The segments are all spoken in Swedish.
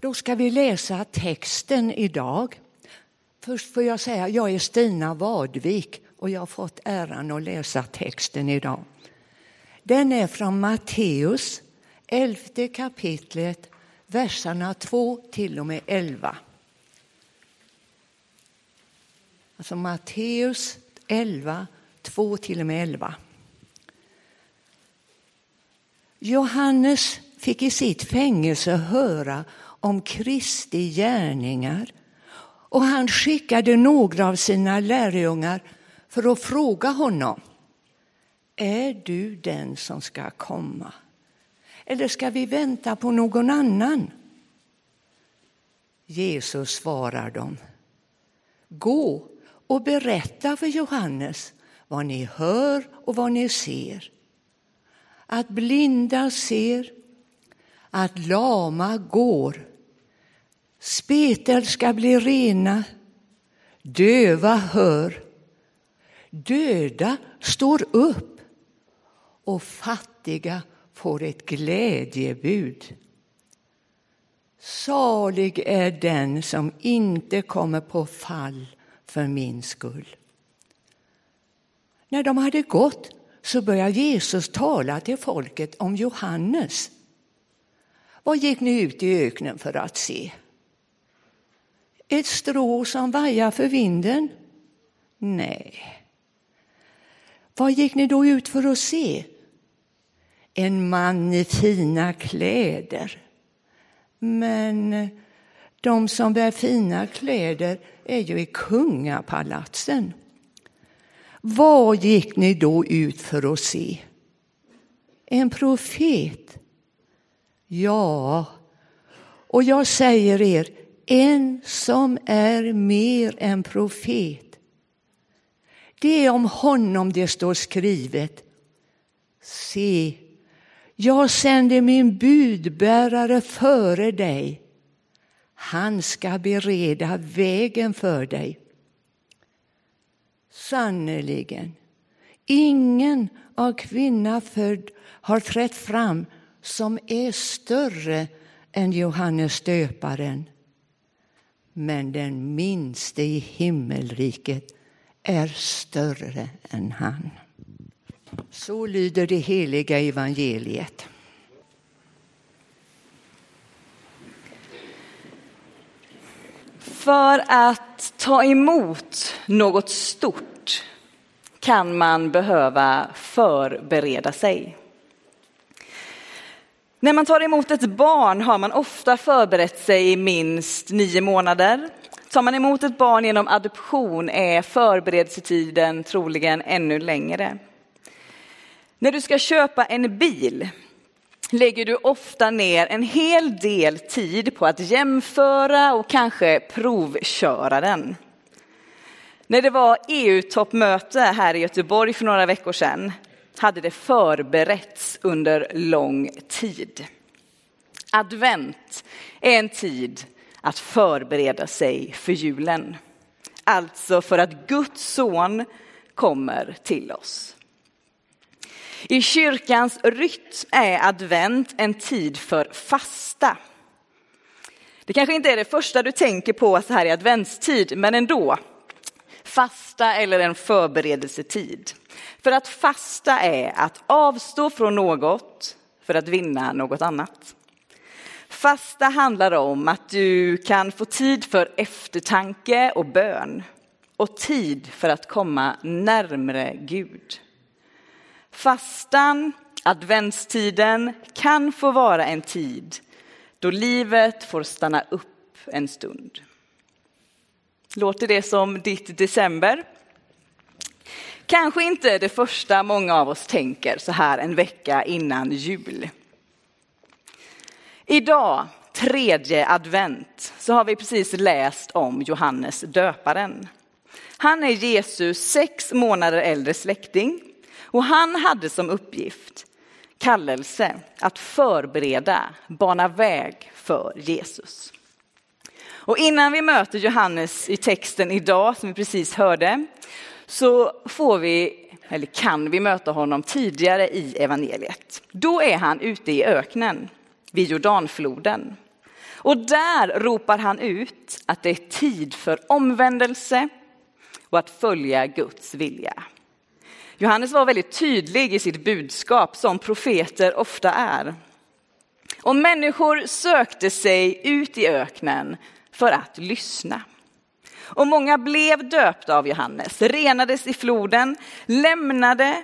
Då ska vi läsa texten idag. Först får jag säga, jag är Stina Vadvik och jag har fått äran att läsa texten idag. Den är från Matteus, elfte kapitlet, verserna 2 till och med 11. Alltså Matteus 11, 2 till och med 11. Johannes fick i sitt fängelse höra om Kristi gärningar och han skickade några av sina lärjungar för att fråga honom. Är du den som ska komma? Eller ska vi vänta på någon annan? Jesus svarar dem. Gå och berätta för Johannes vad ni hör och vad ni ser. Att blinda ser, att lama går, spetälska blir rena, döva hör, döda står upp och fattiga får ett glädjebud. Salig är den som inte kommer på fall för min skull. När de hade gått så började Jesus tala till folket om Johannes. Vad gick ni ut i öknen för att se? Ett strå som vajar för vinden? Nej. Vad gick ni då ut för att se? En man i fina kläder. Men de som bär fina kläder är ju i kungapalatsen. Vad gick ni då ut för att se? En profet? Ja, och jag säger er, en som är mer än profet. Det är om honom det står skrivet. Se, jag sänder min budbärare före dig. Han ska bereda vägen för dig. Sannerligen, ingen av kvinna född har trätt fram som är större än Johannes döparen. Men den minste i himmelriket är större än han. Så lyder det heliga evangeliet. För att ta emot något stort kan man behöva förbereda sig. När man tar emot ett barn har man ofta förberett sig i minst nio månader. Tar man emot ett barn genom adoption är förberedelsetiden troligen ännu längre. När du ska köpa en bil lägger du ofta ner en hel del tid på att jämföra och kanske provköra den. När det var EU-toppmöte här i Göteborg för några veckor sedan hade det förberetts under lång tid. Advent är en tid att förbereda sig för julen. Alltså för att Guds son kommer till oss. I kyrkans rytm är advent en tid för fasta. Det kanske inte är det första du tänker på så här i adventstid, men ändå. Fasta eller en förberedelsetid. För att fasta är att avstå från något för att vinna något annat. Fasta handlar om att du kan få tid för eftertanke och bön och tid för att komma närmre Gud. Fastan, adventstiden, kan få vara en tid då livet får stanna upp en stund. Låter det som ditt december? Kanske inte det första många av oss tänker så här en vecka innan jul. Idag, tredje advent, så har vi precis läst om Johannes döparen. Han är Jesus sex månader äldre släkting och han hade som uppgift, kallelse, att förbereda, bana väg för Jesus. Och innan vi möter Johannes i texten idag, som vi precis hörde, så får vi, eller kan vi möta honom tidigare i evangeliet. Då är han ute i öknen vid Jordanfloden. Och där ropar han ut att det är tid för omvändelse och att följa Guds vilja. Johannes var väldigt tydlig i sitt budskap som profeter ofta är. Och människor sökte sig ut i öknen för att lyssna. Och många blev döpta av Johannes, renades i floden, lämnade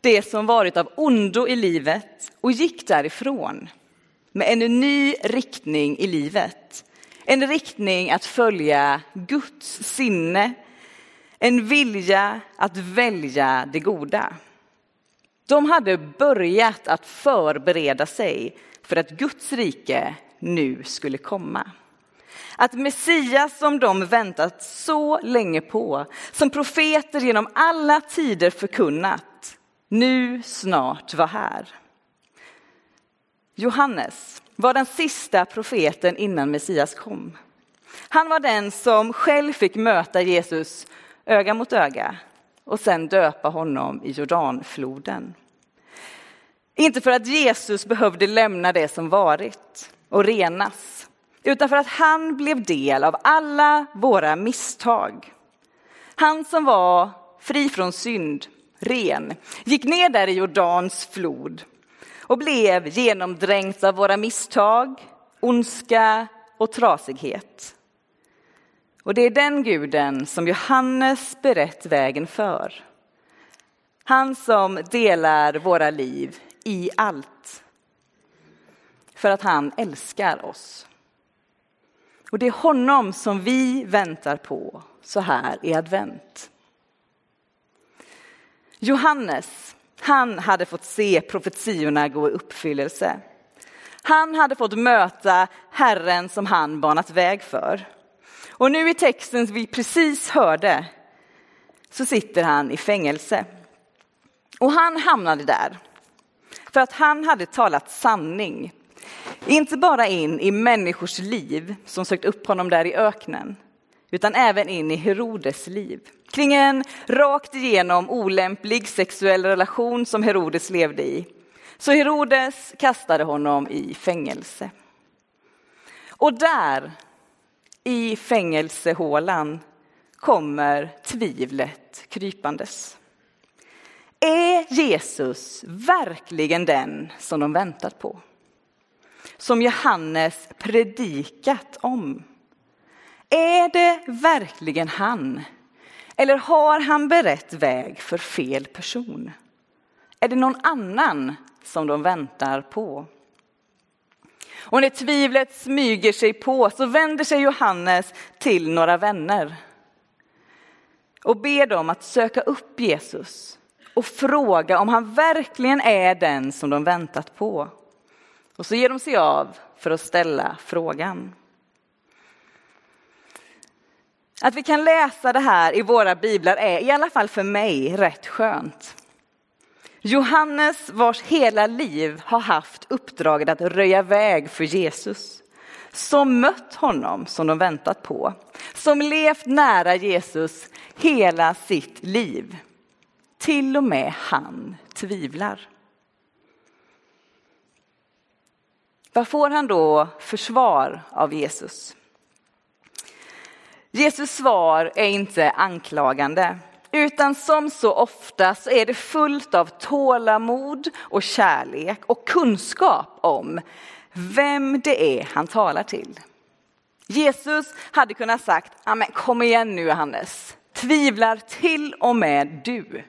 det som varit av ondo i livet och gick därifrån med en ny riktning i livet. En riktning att följa Guds sinne, en vilja att välja det goda. De hade börjat att förbereda sig för att Guds rike nu skulle komma. Att Messias som de väntat så länge på, som profeter genom alla tider förkunnat, nu snart var här. Johannes var den sista profeten innan Messias kom. Han var den som själv fick möta Jesus öga mot öga och sen döpa honom i Jordanfloden. Inte för att Jesus behövde lämna det som varit och renas, utan för att han blev del av alla våra misstag. Han som var fri från synd, ren, gick ner där i Jordans flod och blev genomdränkt av våra misstag, ondska och trasighet. Och det är den guden som Johannes berett vägen för. Han som delar våra liv i allt. För att han älskar oss. Och det är honom som vi väntar på så här i advent. Johannes, han hade fått se profetiorna gå i uppfyllelse. Han hade fått möta Herren som han banat väg för. Och nu i texten vi precis hörde så sitter han i fängelse. Och han hamnade där för att han hade talat sanning. Inte bara in i människors liv som sökt upp honom där i öknen, utan även in i Herodes liv. Kring en rakt igenom olämplig sexuell relation som Herodes levde i. Så Herodes kastade honom i fängelse. Och där, i fängelsehålan, kommer tvivlet krypandes. Är Jesus verkligen den som de väntat på? Som Johannes predikat om? Är det verkligen han? Eller har han berett väg för fel person? Är det någon annan som de väntar på? Och när tvivlet smyger sig på så vänder sig Johannes till några vänner och ber dem att söka upp Jesus och fråga om han verkligen är den som de väntat på. Och så ger de sig av för att ställa frågan. Att vi kan läsa det här i våra biblar är i alla fall för mig rätt skönt. Johannes, vars hela liv har haft uppdraget att röja väg för Jesus, som mött honom som de väntat på, som levt nära Jesus hela sitt liv. Till och med han tvivlar. Vad får han då för svar av Jesus? Jesus svar är inte anklagande, utan som så ofta så är det fullt av tålamod och kärlek och kunskap om vem det är han talar till. Jesus hade kunnat sagt, kom igen nu Johannes, tvivlar till och med du.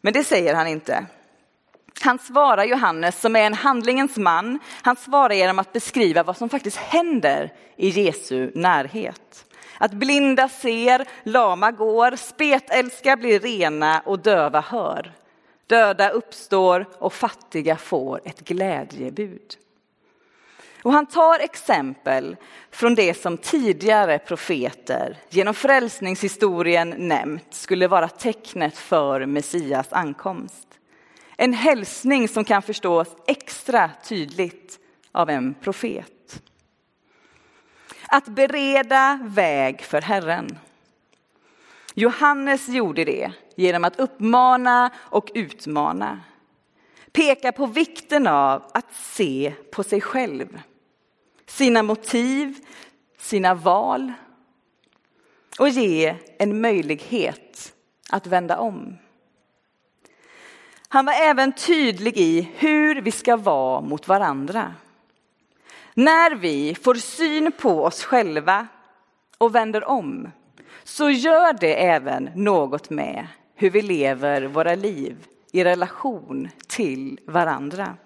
Men det säger han inte. Han svarar Johannes, som är en handlingens man, han svarar genom att beskriva vad som faktiskt händer i Jesu närhet. Att blinda ser, lama går, spetälska blir rena och döva hör. Döda uppstår och fattiga får ett glädjebud. Och han tar exempel från det som tidigare profeter genom frälsningshistorien nämnt skulle vara tecknet för Messias ankomst. En hälsning som kan förstås extra tydligt av en profet. Att bereda väg för Herren. Johannes gjorde det genom att uppmana och utmana. Peka på vikten av att se på sig själv sina motiv, sina val och ge en möjlighet att vända om. Han var även tydlig i hur vi ska vara mot varandra. När vi får syn på oss själva och vänder om så gör det även något med hur vi lever våra liv i relation till varandra.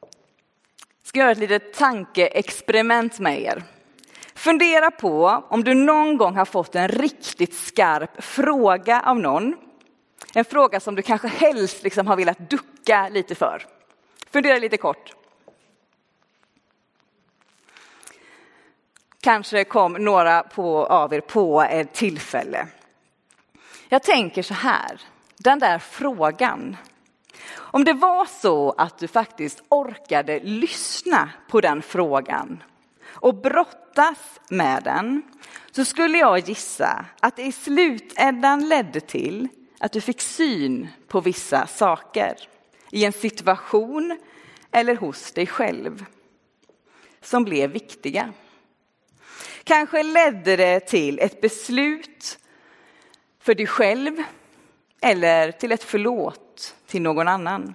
Jag ska göra ett litet tankeexperiment med er. Fundera på om du någon gång har fått en riktigt skarp fråga av någon. En fråga som du kanske helst liksom har velat ducka lite för. Fundera lite kort. Kanske kom några på, av er på ett tillfälle. Jag tänker så här, den där frågan. Om det var så att du faktiskt orkade lyssna på den frågan och brottas med den så skulle jag gissa att det i slutändan ledde till att du fick syn på vissa saker i en situation eller hos dig själv som blev viktiga. Kanske ledde det till ett beslut för dig själv eller till ett förlåt till någon annan.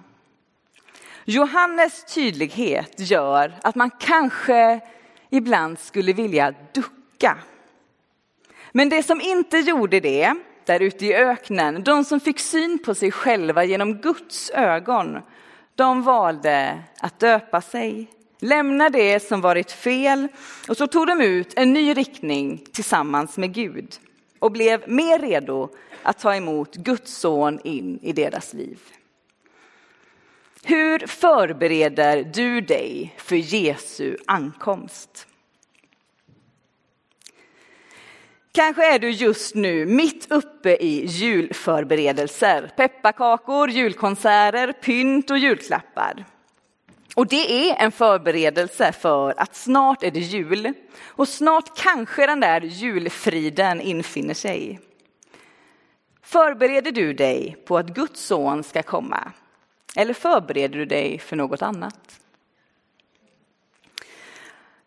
Johannes tydlighet gör att man kanske ibland skulle vilja ducka. Men det som inte gjorde det, där ute i öknen, de som fick syn på sig själva genom Guds ögon, de valde att döpa sig, lämna det som varit fel och så tog de ut en ny riktning tillsammans med Gud och blev mer redo att ta emot Guds son in i deras liv. Hur förbereder du dig för Jesu ankomst? Kanske är du just nu mitt uppe i julförberedelser. Pepparkakor, julkonserter, pynt och julklappar. Och det är en förberedelse för att snart är det jul och snart kanske den där julfriden infinner sig. Förbereder du dig på att Guds son ska komma? Eller förbereder du dig för något annat?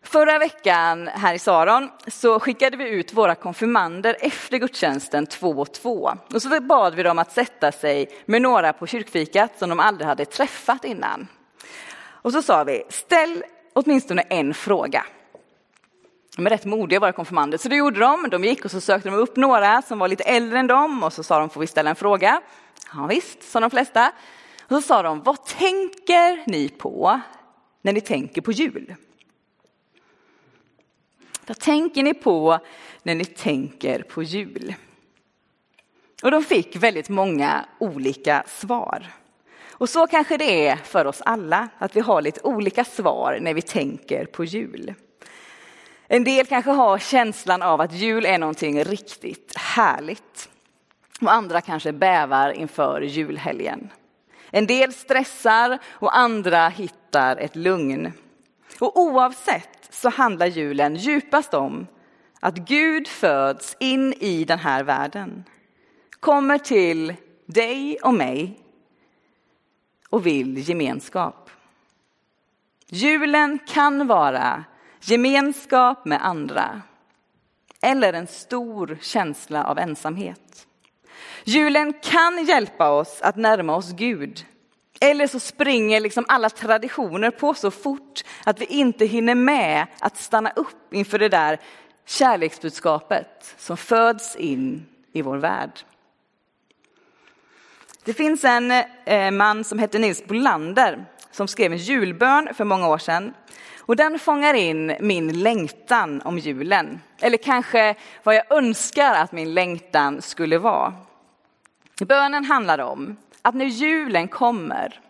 Förra veckan här i Saron så skickade vi ut våra konfirmander efter gudstjänsten två och två. Och så bad vi dem att sätta sig med några på kyrkfikat som de aldrig hade träffat innan. Och så sa vi, ställ åtminstone en fråga. De är rätt modiga våra konfirmander, så det gjorde de. De gick och så sökte de upp några som var lite äldre än dem och så sa de, får vi ställa en fråga? Ja visst, sa de flesta. Och så sa de, vad tänker ni på när ni tänker på jul? Vad tänker ni på när ni tänker på jul? Och de fick väldigt många olika svar. Och så kanske det är för oss alla, att vi har lite olika svar när vi tänker på jul. En del kanske har känslan av att jul är någonting riktigt härligt. Och andra kanske bävar inför julhelgen. En del stressar och andra hittar ett lugn. Och oavsett så handlar julen djupast om att Gud föds in i den här världen. Kommer till dig och mig och vill gemenskap. Julen kan vara gemenskap med andra eller en stor känsla av ensamhet. Julen kan hjälpa oss att närma oss Gud. Eller så springer liksom alla traditioner på så fort att vi inte hinner med att stanna upp inför det där kärleksbudskapet som föds in i vår värld. Det finns en eh, man som heter Nils Bolander som skrev en julbön för många år sedan. Och den fångar in min längtan om julen. Eller kanske vad jag önskar att min längtan skulle vara. Bönen handlar om att när julen kommer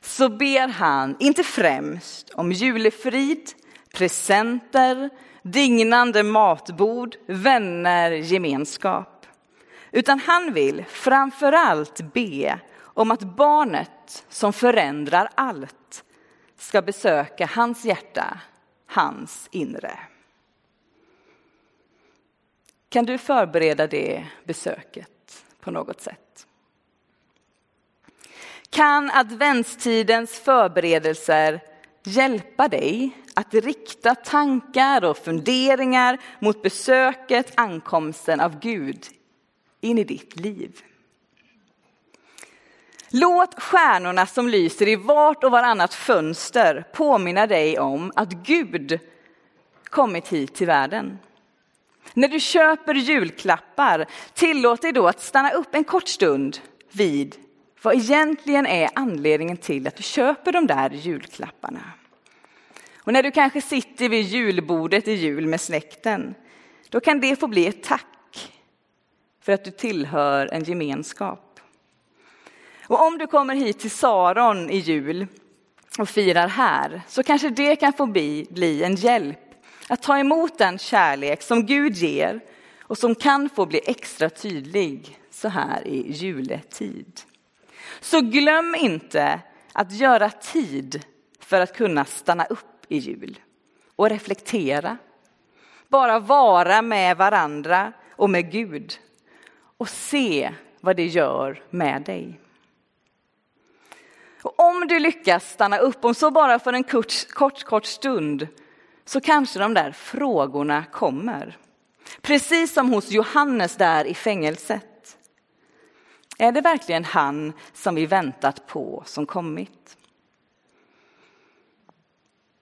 så ber han inte främst om julefrid, presenter, dignande matbord, vänner, gemenskap. Utan han vill framför allt be om att barnet som förändrar allt ska besöka hans hjärta, hans inre. Kan du förbereda det besöket på något sätt? Kan adventstidens förberedelser hjälpa dig att rikta tankar och funderingar mot besöket, ankomsten av Gud in i ditt liv? Låt stjärnorna som lyser i vart och varannat fönster påminna dig om att Gud kommit hit till världen. När du köper julklappar, tillåt dig då att stanna upp en kort stund vid vad egentligen är anledningen till att du köper de där julklapparna. Och när du kanske sitter vid julbordet i jul med släkten, då kan det få bli ett tack för att du tillhör en gemenskap. Och om du kommer hit till Saron i jul och firar här, så kanske det kan få bli, bli en hjälp att ta emot den kärlek som Gud ger och som kan få bli extra tydlig så här i juletid. Så glöm inte att göra tid för att kunna stanna upp i jul och reflektera. Bara vara med varandra och med Gud och se vad det gör med dig. Och om du lyckas stanna upp, om så bara för en kort, kort, kort stund, så kanske de där frågorna kommer. Precis som hos Johannes där i fängelset. Är det verkligen han som vi väntat på som kommit?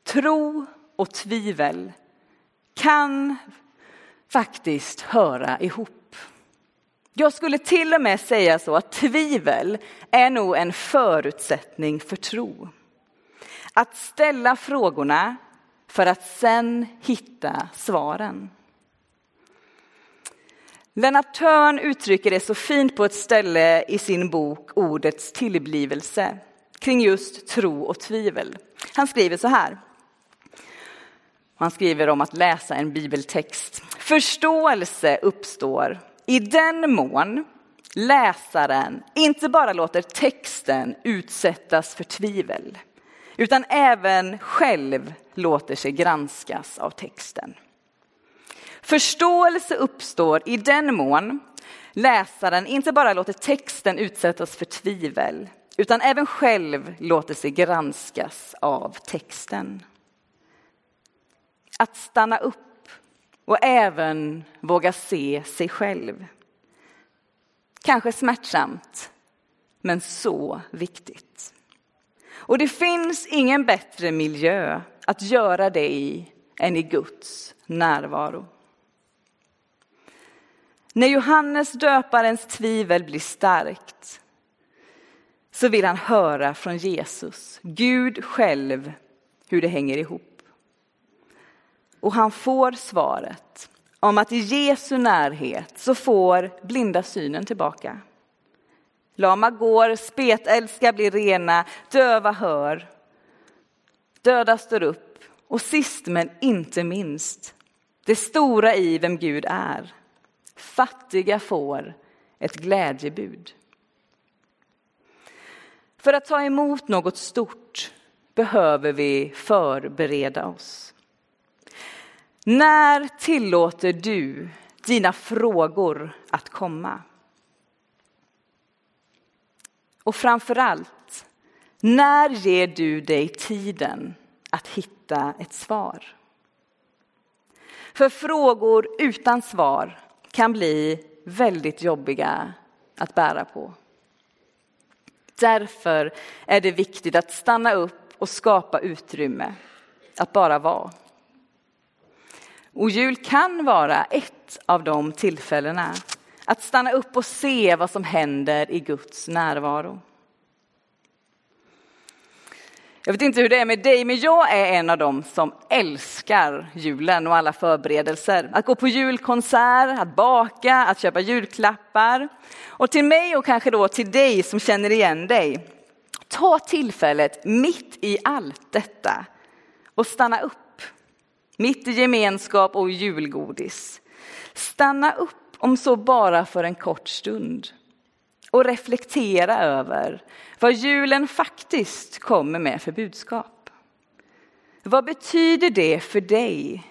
Tro och tvivel kan faktiskt höra ihop. Jag skulle till och med säga så att tvivel är nog en förutsättning för tro. Att ställa frågorna för att sen hitta svaren. Lennart Törn uttrycker det så fint på ett ställe i sin bok Ordets tillblivelse kring just tro och tvivel. Han skriver så här. Han skriver om att läsa en bibeltext. Förståelse uppstår i den mån läsaren inte bara låter texten utsättas för tvivel utan även själv låter sig granskas av texten. Förståelse uppstår i den mån läsaren inte bara låter texten utsättas för tvivel utan även själv låter sig granskas av texten. Att stanna upp och även våga se sig själv. Kanske smärtsamt, men så viktigt. Och det finns ingen bättre miljö att göra det i än i Guds närvaro. När Johannes döparens tvivel blir starkt så vill han höra från Jesus, Gud själv, hur det hänger ihop. Och han får svaret om att i Jesu närhet så får blinda synen tillbaka. Lama går, spetälska blir rena, döva hör. Döda står upp och sist men inte minst, det stora i vem Gud är. Fattiga får ett glädjebud. För att ta emot något stort behöver vi förbereda oss. När tillåter du dina frågor att komma? Och framför allt, när ger du dig tiden att hitta ett svar? För frågor utan svar kan bli väldigt jobbiga att bära på. Därför är det viktigt att stanna upp och skapa utrymme, att bara vara. Och jul kan vara ett av de tillfällena att stanna upp och se vad som händer i Guds närvaro. Jag vet inte hur det är med dig, men jag är en av dem som älskar julen och alla förberedelser. Att gå på julkonsert, att baka, att köpa julklappar. Och till mig och kanske då till dig som känner igen dig, ta tillfället mitt i allt detta och stanna upp. Mitt i gemenskap och julgodis. Stanna upp om så bara för en kort stund och reflektera över vad julen faktiskt kommer med för budskap. Vad betyder det för dig?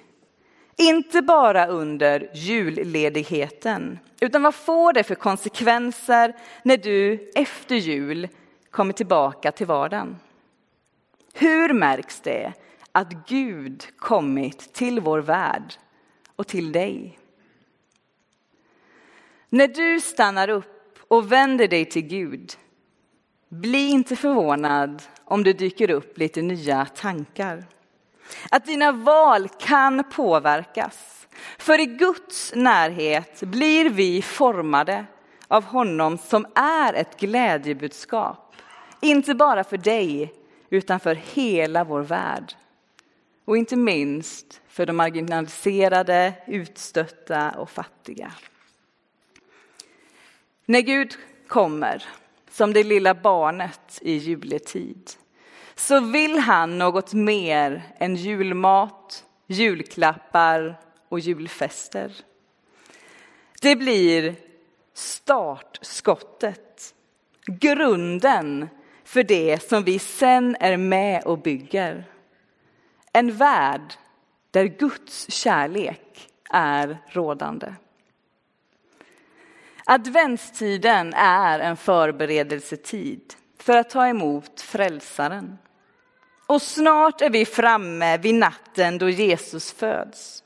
Inte bara under julledigheten, utan vad får det för konsekvenser när du efter jul kommer tillbaka till vardagen? Hur märks det att Gud kommit till vår värld och till dig? När du stannar upp och vänder dig till Gud, bli inte förvånad om det dyker upp lite nya tankar. Att dina val kan påverkas. För i Guds närhet blir vi formade av honom som är ett glädjebudskap. Inte bara för dig, utan för hela vår värld. Och inte minst för de marginaliserade, utstötta och fattiga. När Gud kommer som det lilla barnet i juletid så vill han något mer än julmat, julklappar och julfester. Det blir startskottet, grunden för det som vi sen är med och bygger. En värld där Guds kärlek är rådande. Adventstiden är en förberedelsetid för att ta emot frälsaren. Och snart är vi framme vid natten då Jesus föds.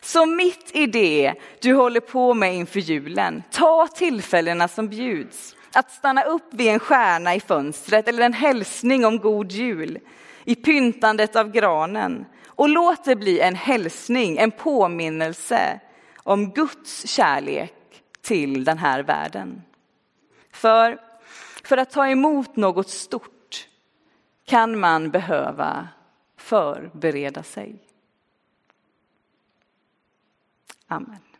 Så mitt i det du håller på med inför julen, ta tillfällena som bjuds. Att stanna upp vid en stjärna i fönstret eller en hälsning om god jul i pyntandet av granen. Och låt det bli en hälsning, en påminnelse om Guds kärlek till den här världen. För, för att ta emot något stort kan man behöva förbereda sig. Amen.